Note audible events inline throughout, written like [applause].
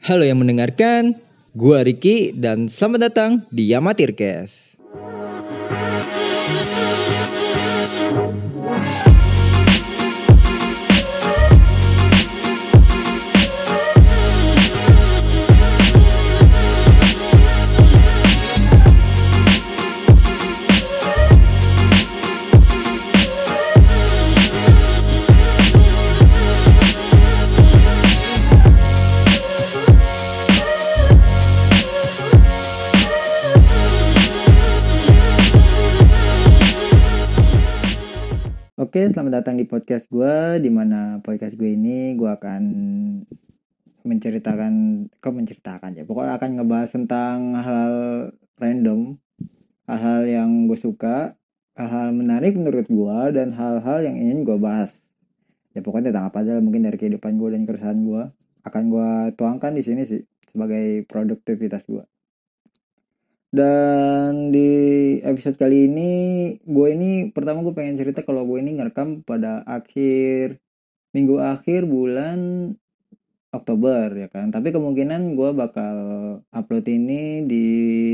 Halo yang mendengarkan, gua Riki dan selamat datang di Yamatirkes. Oke, selamat datang di podcast gue. Di mana podcast gue ini gue akan menceritakan, kok menceritakan ya. Pokoknya akan ngebahas tentang hal random, hal-hal yang gue suka, hal-hal menarik menurut gue dan hal-hal yang ingin gue bahas. Ya pokoknya tentang apa aja mungkin dari kehidupan gue dan keresahan gue akan gue tuangkan di sini sih sebagai produktivitas gue. Dan di episode kali ini gue ini pertama gue pengen cerita kalau gue ini ngerekam pada akhir minggu akhir bulan Oktober ya kan. Tapi kemungkinan gue bakal upload ini di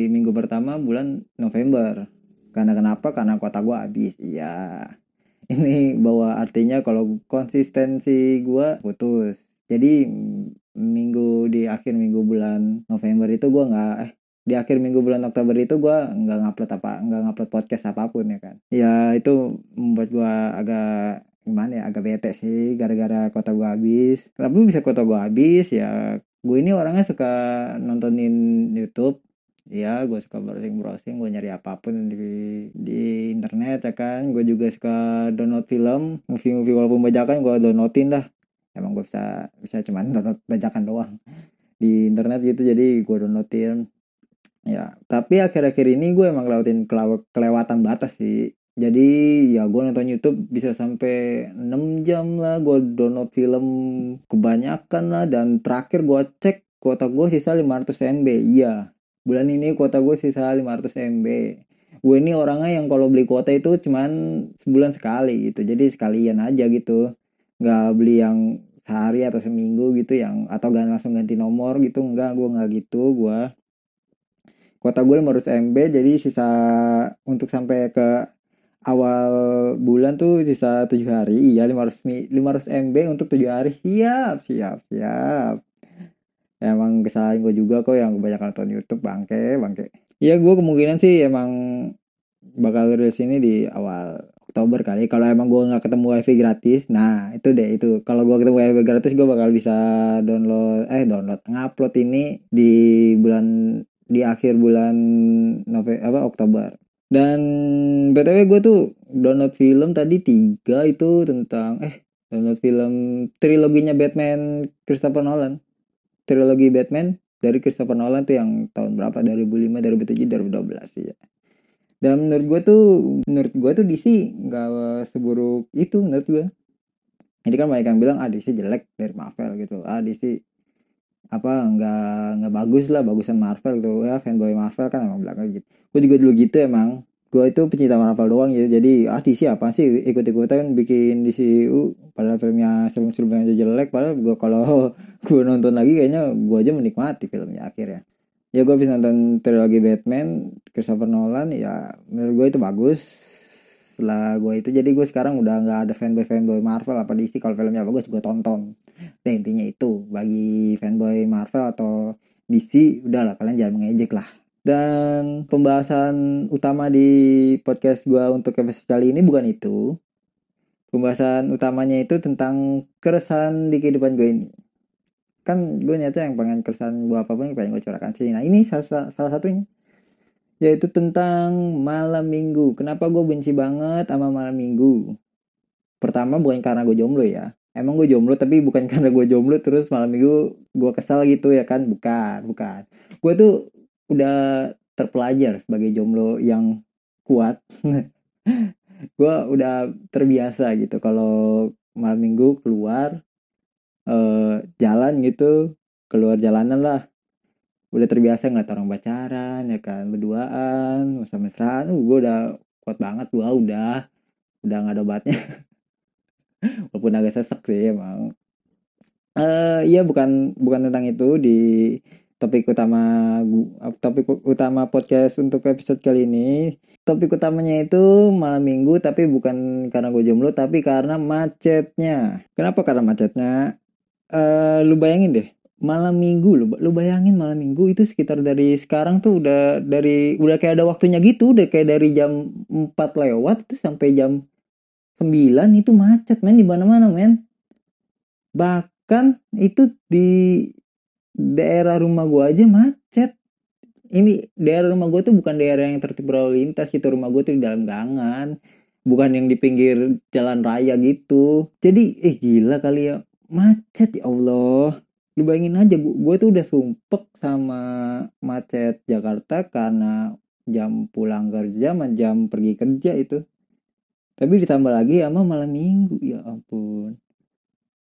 minggu pertama bulan November. Karena kenapa? Karena kota gue habis. Iya. Ini bawa artinya kalau konsistensi gue putus. Jadi minggu di akhir minggu bulan November itu gue nggak eh di akhir minggu bulan Oktober itu gue nggak ngupload apa nggak ngupload podcast apa pun ya kan ya itu membuat gue agak gimana ya agak bete sih gara-gara kota gue habis. Kenapa bisa kota gue habis ya gue ini orangnya suka nontonin YouTube. Ya gue suka browsing browsing gue nyari apa pun di di internet ya kan. Gue juga suka download film movie movie walaupun bajakan gue downloadin dah. Emang gue bisa bisa cuman download bajakan doang di internet gitu jadi gue downloadin ya tapi akhir-akhir ini gue emang lewatin kelewatan batas sih. Jadi ya gue nonton YouTube bisa sampai 6 jam lah gue download film kebanyakan lah dan terakhir gue cek kuota gue sisa 500 MB iya bulan ini kuota gue sisa 500 MB gue ini orangnya yang kalau beli kuota itu cuman sebulan sekali gitu. Jadi sekalian aja gitu. Nggak beli yang sehari atau seminggu gitu yang atau gak langsung ganti nomor gitu. Enggak gue nggak gitu gue kuota gue 500 MB jadi sisa untuk sampai ke awal bulan tuh sisa 7 hari. Iya 500 500 MB untuk 7 hari. Siap siap siap. Emang kesalahan gue juga kok yang kebanyakan nonton YouTube bangke bangke. Iya gue kemungkinan sih emang bakal rilis ini di awal Oktober kali. Kalau emang gue nggak ketemu wifi gratis nah itu deh itu. Kalau gue ketemu wifi gratis gue bakal bisa download eh download ngupload ini di bulan di akhir bulan November apa Oktober. Dan btw gue tuh download film tadi tiga itu tentang eh download film triloginya Batman Christopher Nolan. Trilogi Batman dari Christopher Nolan tuh yang tahun berapa? 2005 2007 2012 ya dan menurut gue tuh menurut gue tuh DC nggak seburuk itu menurut gue jadi kan banyak yang bilang ah DC jelek dari Marvel gitu. Ah DC apa nggak nggak bagus lah bagusan Marvel tuh. Ya fanboy Marvel kan emang bilang gitu. Gue juga dulu gitu emang. Gue itu pecinta Marvel doang ya jadi ah DC apa sih ikut ikutan bikin DCU padahal filmnya sebelum sebelumnya aja jelek padahal gue kalau [laughs] gue nonton lagi kayaknya gue aja menikmati filmnya akhirnya. Ya gue bisa nonton trilogi Batman Christopher Nolan ya menurut gue itu bagus. Setelah gue itu jadi gue sekarang udah nggak ada fanboy fanboy Marvel apa DC kalau filmnya bagus gue tonton nah intinya itu bagi fanboy Marvel atau DC udahlah kalian jangan mengejek lah dan pembahasan utama di podcast gue untuk episode kali ini bukan itu pembahasan utamanya itu tentang keresahan di kehidupan gue ini kan gue nyata yang pengen keresahan gue apa pun pengen gue curahkan sini nah ini salah, salah satunya yaitu tentang malam minggu. Kenapa gue benci banget sama malam minggu? Pertama bukan karena gue jomblo ya. Emang gue jomblo tapi bukan [laughs] karena gue jomblo terus malam minggu gue kesal gitu ya kan? Bukan, bukan. Gue tuh udah terpelajar sebagai jomblo yang kuat. [laughs] gue udah terbiasa gitu kalau malam minggu keluar uh, jalan gitu keluar jalanan lah udah terbiasa ngeliat orang pacaran ya kan berduaan mesra-mesraan uh, gue udah kuat banget gue udah udah nggak ada obatnya [laughs] walaupun agak sesek sih emang. Eh iya bukan bukan tentang itu. Di topik utama topik utama podcast untuk episode kali ini topik utamanya itu malam minggu tapi bukan karena gue jomblo tapi karena macetnya. Kenapa karena macetnya? Uh, lu bayangin deh malam minggu lu lu bayangin malam minggu itu sekitar dari sekarang tuh udah dari udah kayak ada waktunya gitu udah kayak dari jam 4 lewat tuh sampai jam 9 itu macet men di mana-mana men. Bahkan itu di daerah rumah gua aja macet. Ini daerah rumah gue tuh bukan daerah yang tertib berlalu lintas gitu. Rumah gue tuh di dalam gangan. Bukan yang di pinggir jalan raya gitu. Jadi eh gila kali ya. Macet ya Allah. Lu bayangin aja gue tuh udah sumpek sama macet Jakarta karena jam pulang kerja sama jam pergi kerja itu tapi ditambah lagi sama malam minggu ya ampun.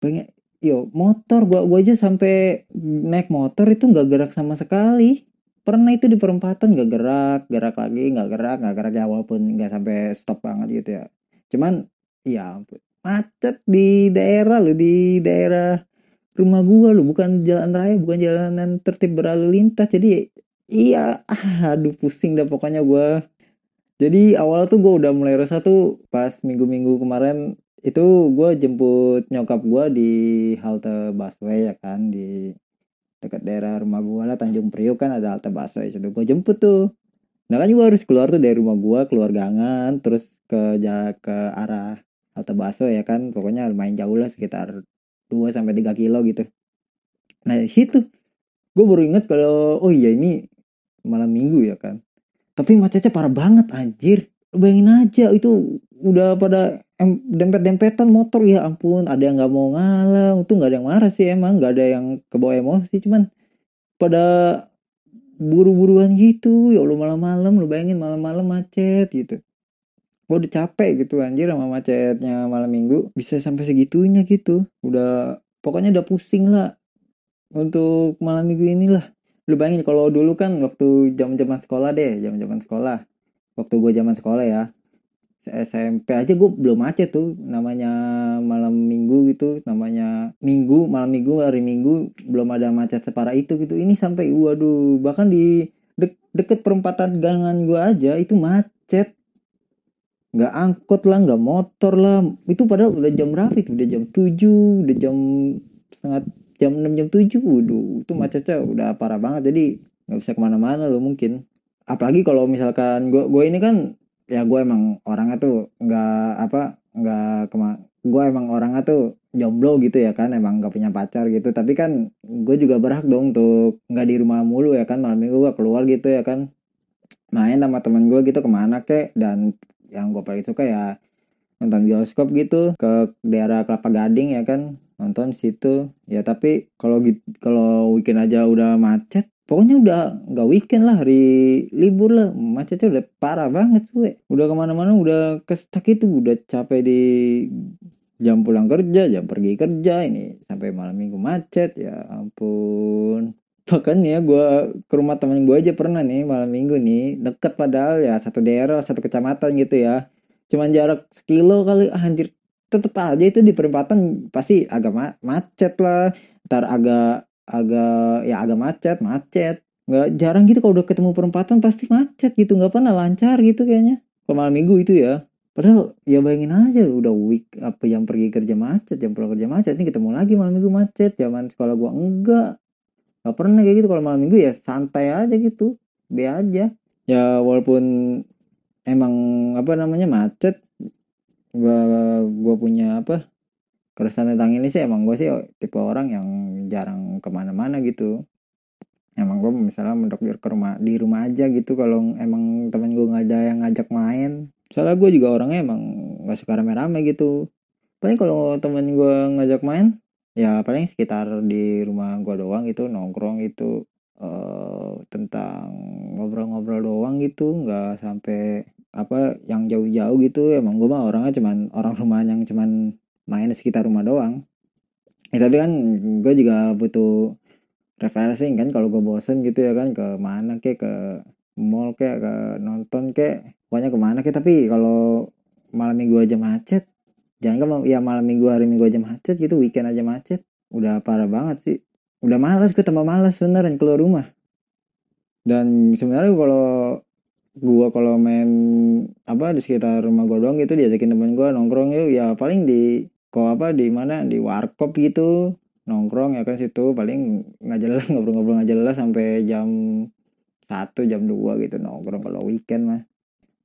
Pengen yo motor gua gua aja sampai naik motor itu nggak gerak sama sekali. Pernah itu di perempatan gak gerak gerak lagi nggak gerak nggak gerak ya walaupun nggak sampai stop banget gitu ya. Cuman ya macet di daerah lo di daerah rumah gua lo bukan jalan raya bukan jalanan tertib berlalu lintas. Jadi iya [laughs] aduh pusing dah pokoknya gua jadi awal tuh gua udah mulai resah tuh pas minggu-minggu kemarin itu gue jemput nyokap gue di halte busway ya kan di dekat daerah rumah gue lah Tanjung Priok kan ada halte busway. Itu gue jemput tuh. Nah kan juga harus keluar tuh dari rumah gue keluar gangan terus ke ke arah halte busway ya kan. Pokoknya lumayan jauh lah sekitar 2 sampai tiga kilo gitu. Nah di situ gue baru inget kalau oh iya ini malam minggu ya kan tapi macetnya parah banget anjir. Bayangin aja itu udah pada dempet-dempetan motor. Ya ampun ada yang nggak mau ngalah untung nggak ada yang marah sih emang nggak ada yang kebawa emosi. Cuman pada buru-buruan gitu ya Allah malam-malam lu bayangin malam-malam macet gitu. Gue udah capek gitu anjir sama macetnya malam minggu. Bisa sampai segitunya gitu. Udah pokoknya udah pusing lah untuk malam minggu inilah lu bayangin kalau dulu kan waktu jam-jaman sekolah deh jam-jaman sekolah. Waktu gue zaman sekolah ya. SMP aja gue belum macet tuh namanya malam minggu gitu namanya minggu malam minggu hari minggu belum ada macet separah itu gitu. Ini sampai waduh bahkan di de deket perempatan gangan gue aja itu macet. Nggak angkot lah nggak motor lah. Itu padahal udah jam berapa itu? Udah jam 7 udah jam setengah jam 6 jam 7 waduh itu macetnya udah parah banget. Jadi nggak bisa ke mana-mana lo mungkin. Apalagi kalau misalkan gue gue ini kan ya gue emang orangnya tuh nggak apa nggak kema gue emang orangnya tuh jomblo gitu ya kan. Emang gak punya pacar gitu. Tapi kan gue juga berhak dong untuk nggak di rumah mulu ya kan. Malam minggu gue keluar gitu ya kan. Main sama temen gue gitu ke mana kek. Dan yang gue paling suka ya nonton bioskop gitu ke daerah Kelapa Gading ya kan nonton situ. Ya tapi kalau kalau weekend aja udah macet pokoknya udah nggak weekend lah hari libur lah. Macetnya udah parah banget gue udah ke mana-mana udah kestak itu udah capek di jam pulang kerja jam pergi kerja ini sampai malam minggu macet ya ampun. Bahkan ya gue ke rumah temen gue aja pernah nih malam minggu nih deket padahal ya satu daerah satu kecamatan gitu ya cuman jarak sekilo kali anjir. Tetep aja itu di perempatan pasti agak ma macet lah. Ntar agak agak ya agak macet macet. Nggak jarang gitu kalau udah ketemu perempatan pasti macet gitu. Nggak pernah lancar gitu kayaknya. Kalau malam minggu itu ya. Padahal ya bayangin aja udah week apa yang pergi kerja macet jam pulang kerja macet. Ini ketemu lagi malam minggu macet. Zaman sekolah gua enggak. Nggak pernah kayak gitu. Kalau malam minggu ya santai aja gitu. Be aja. Ya walaupun emang apa namanya macet? Gua gua punya apa keresahan tentang ini sih emang gue sih tipe orang yang jarang ke mana-mana gitu. Emang gue misalnya mentok ke rumah di rumah aja gitu kalau emang temen gue nggak ada yang ngajak main. Soalnya gue juga orangnya emang gak suka rame-rame gitu. Paling kalau temen gue ngajak main ya paling sekitar di rumah gue doang gitu nongkrong itu uh, tentang ngobrol-ngobrol doang gitu nggak sampai apa yang jauh-jauh gitu emang gue mah orangnya cuman orang rumahan yang cuman main di sekitar rumah doang. Ya tapi kan gue juga butuh refreshing kan kalau gue bosen gitu ya kan ke mana ke ke mall ke ke nonton ke pokoknya ke mana ke. Tapi kalau malam minggu aja macet jangan kan ya malam minggu hari minggu aja macet gitu weekend aja macet udah parah banget sih. Udah malas gue tambah malas beneran keluar rumah. Dan sebenarnya kalau gua kalau main apa di sekitar rumah gua doang gitu diajakin temen gua nongkrong yuk. Ya paling di kok apa di mana di warkop gitu. Nongkrong ya kan situ. Paling nggak jelas [laughs] ngobrol-ngobrol nggak jelas sampai jam satu jam dua gitu. Nongkrong kalau weekend mah.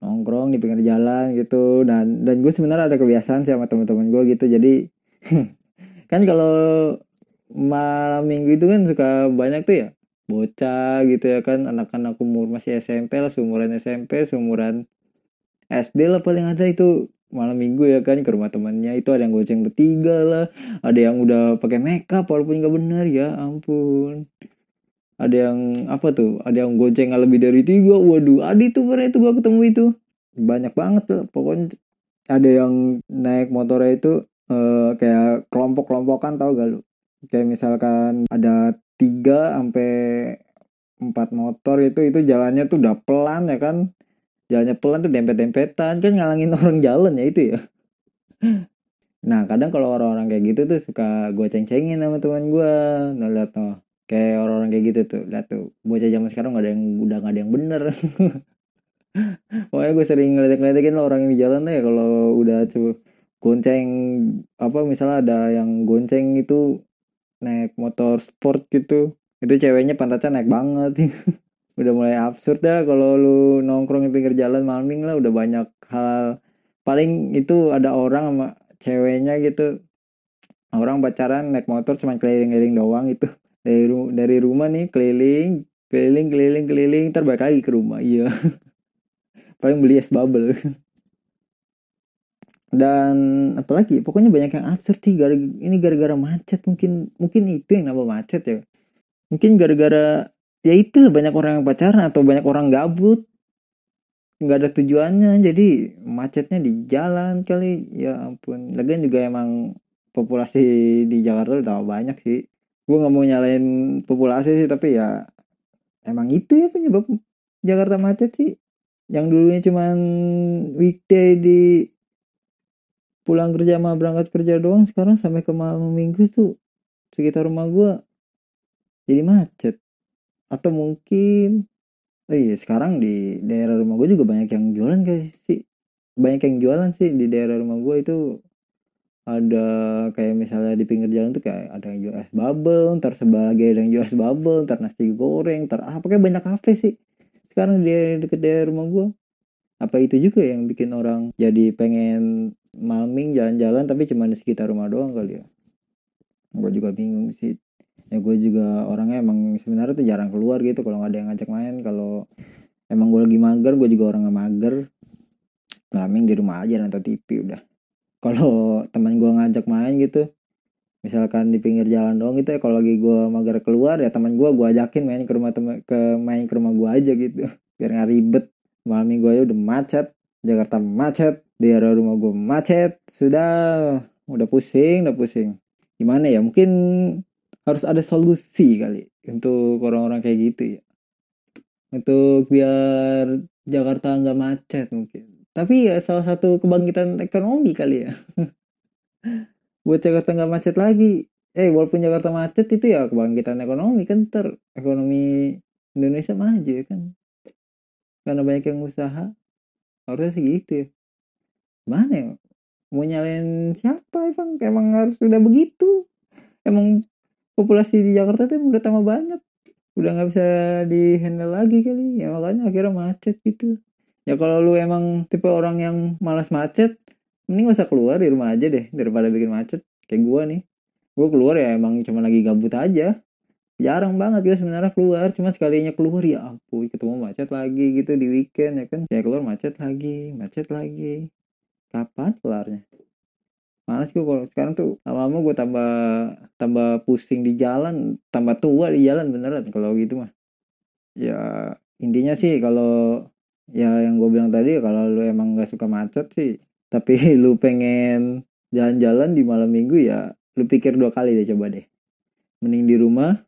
Nongkrong di pinggir jalan gitu. Dan dan gue sebenarnya ada kebiasaan sih sama teman-teman gue gitu. Jadi [laughs] kan kalau malam minggu itu kan suka banyak tuh ya bocah gitu ya kan. Anak-anak umur masih SMP lah seumuran SMP seumuran SD lah paling ada itu malam minggu ya kan ke rumah temannya. Itu ada yang goceng bertiga lah ada yang udah pakai makeup walaupun nggak benar ya ampun. Ada yang apa tuh ada yang goceng lebih dari tiga. Waduh adi tuh pernah itu gua ketemu itu. Banyak banget tuh pokoknya ada yang naik motornya itu uh, kayak kelompok-kelompokan tau gak lu? Kayak misalkan ada tiga sampai empat motor itu itu jalannya tuh udah pelan ya kan? Jalannya pelan tuh dempet-dempetan kan ngalangin [laughs] orang jalan ya itu ya. [laughs] Nah kadang kalau orang-orang kayak gitu tuh suka gue ceng-cengin sama teman gue nah lihat tuh kayak orang-orang kayak gitu tuh lihat tuh bocah zaman sekarang gak ada yang udah gak ada yang bener. [laughs] Pokoknya gue sering ngeliat-ngeliatin orang yang di jalan tuh ya kalau udah coba gonceng apa misalnya ada yang gonceng itu naik motor sport gitu. Itu ceweknya pantatnya naik banget. Sih [laughs] udah mulai absurd ya kalau lu nongkrong di pinggir jalan malming lah udah banyak hal. Paling itu ada orang sama ceweknya gitu. Orang pacaran naik motor cuma keliling-keliling doang itu [laughs] dari ru dari rumah nih keliling keliling keliling keliling terbalik lagi ke rumah. Iya. [laughs] Paling beli es bubble dan apalagi pokoknya banyak yang absurd sih gara ini gara-gara macet mungkin mungkin itu yang nama macet ya. Mungkin gara-gara ya itu banyak orang yang pacaran atau banyak orang gabut. Nggak ada tujuannya jadi macetnya di jalan kali. Ya ampun lagian juga emang populasi di Jakarta udah banyak sih. Gue nggak mau nyalain populasi sih tapi ya emang itu ya penyebab Jakarta macet sih. Yang dulunya cuman weekday di pulang kerja sama berangkat kerja doang sekarang sampai ke malam minggu tuh sekitar rumah gue jadi macet. Atau mungkin oh iya sekarang di daerah rumah gue juga banyak yang jualan guys sih banyak yang jualan sih di daerah rumah gue itu ada kayak misalnya di pinggir jalan tuh kayak ada yang jual es bubble ntar sebagai ada yang jual es bubble ntar nasi goreng ntar apa kayak banyak kafe sih. Sekarang di deket daerah rumah gue apa itu juga yang bikin orang jadi pengen malming jalan-jalan tapi cuma di sekitar rumah doang kali ya. Gue juga bingung sih. Ya gue juga orangnya emang sebenarnya tuh jarang keluar gitu kalau nggak ada yang ngajak main. Kalau emang gue lagi mager gue juga orang mager. Malming di rumah aja nonton TV udah. Kalau teman gue ngajak main gitu misalkan di pinggir jalan doang gitu ya kalau lagi gue mager keluar ya teman gue gue ajakin main ke rumah temen ke main ke rumah gue aja gitu. Biar nggak ribet. Malam minggu aja udah macet. Jakarta macet daerah rumah gue macet sudah. Udah pusing udah pusing. Gimana ya mungkin harus ada solusi kali untuk orang-orang kayak gitu ya. Untuk biar Jakarta nggak macet mungkin. Tapi ya salah satu kebangkitan ekonomi kali ya. [laughs] Buat Jakarta nggak macet lagi. Eh walaupun Jakarta macet itu ya kebangkitan ekonomi kan. Ter ekonomi Indonesia maju ya kan. Karena banyak yang usaha. Harusnya sih gitu ya mana ya mau nyalain siapa? Emang emang harus udah begitu. Emang populasi di Jakarta tuh udah tambah banyak. Udah nggak bisa di handle lagi kali. Ya makanya akhirnya macet gitu. Ya kalau lu emang tipe orang yang malas macet mending gak usah keluar di rumah aja deh daripada bikin macet. Kayak gua nih. Gua keluar ya emang cuma lagi gabut aja. Jarang banget ya sebenarnya keluar. Cuma sekalinya keluar ya ampun ketemu macet lagi gitu di weekend ya kan? Ya keluar macet lagi macet lagi kapan kelarnya? Malas gue kalau sekarang tuh lama-lama gue tambah tambah pusing di jalan tambah tua di jalan beneran kalau gitu mah. Ya intinya sih kalau ya yang gue bilang tadi kalau lu emang gak suka macet sih tapi [laughs] lu pengen jalan-jalan di malam minggu ya lu pikir dua kali deh coba deh. Mending di rumah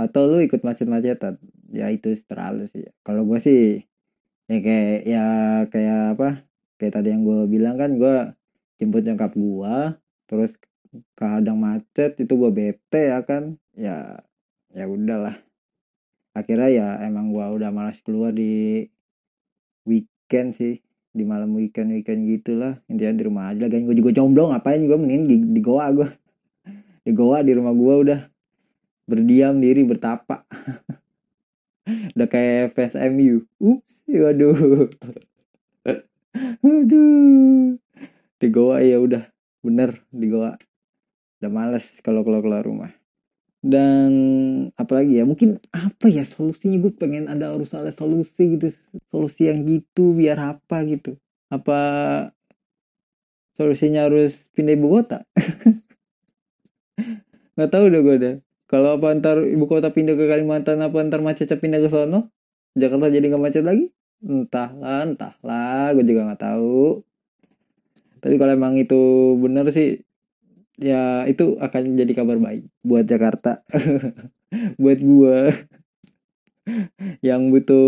atau lu ikut macet-macetan. Ya itu terlalu sih. Kalau gue sih ya kayak ya kayak apa kayak tadi yang gue bilang kan gue jemput nyokap gue terus kadang macet itu gue bete ya kan ya ya udahlah. Akhirnya ya emang gue udah malas keluar di weekend sih di malam weekend weekend gitulah. Intinya di rumah aja kan gue juga jomblo ngapain gue mending di, di goa gue [laughs] di goa di rumah gue udah. Berdiam diri bertapa. [laughs] Udah kayak fans MU ups waduh [laughs] aduh. Di goa ya udah. Bener di goa udah males kalau keluar keluar rumah. Dan apalagi ya mungkin apa ya solusinya? Gue pengen ada harus ada solusi gitu solusi yang gitu biar apa gitu. Apa solusinya harus pindah ibu kota? [laughs] Nggak tahu deh gue deh. Kalau apa ntar ibu kota pindah ke Kalimantan apa ntar macetnya pindah ke sono? Jakarta jadi nggak macet lagi entahlah entahlah. Gue juga nggak tahu. Tapi kalau emang itu bener sih ya itu akan jadi kabar baik buat Jakarta. [laughs] Buat gua. Yang butuh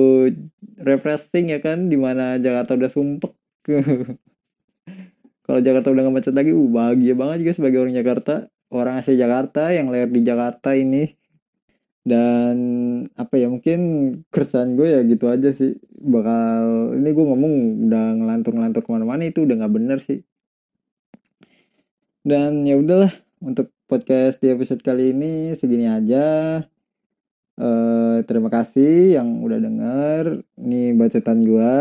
refreshing ya kan di mana Jakarta udah sumpek. [laughs] Kalau Jakarta udah gak macet lagi uh bahagia banget juga sebagai orang Jakarta. Orang asli Jakarta yang lahir di Jakarta ini dan apa ya mungkin keresahan gue ya gitu aja sih. Bakal ini gue ngomong udah ngelantur ngelantur ke mana-mana itu udah nggak bener sih. Dan ya udahlah untuk podcast di episode kali ini segini aja. Uh, terima kasih yang udah denger. Ini bacotan gue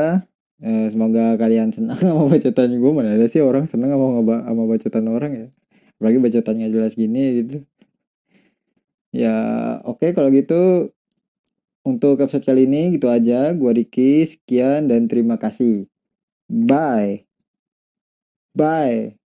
uh, semoga kalian senang [laughs] sama bacotan gue mana ada sih orang senang sama sama bacotan orang ya. Apalagi bacotannya jelas gini gitu ya oke okay, kalau gitu untuk episode kali ini gitu aja. Gue Ricky sekian dan terima kasih. Bye. Bye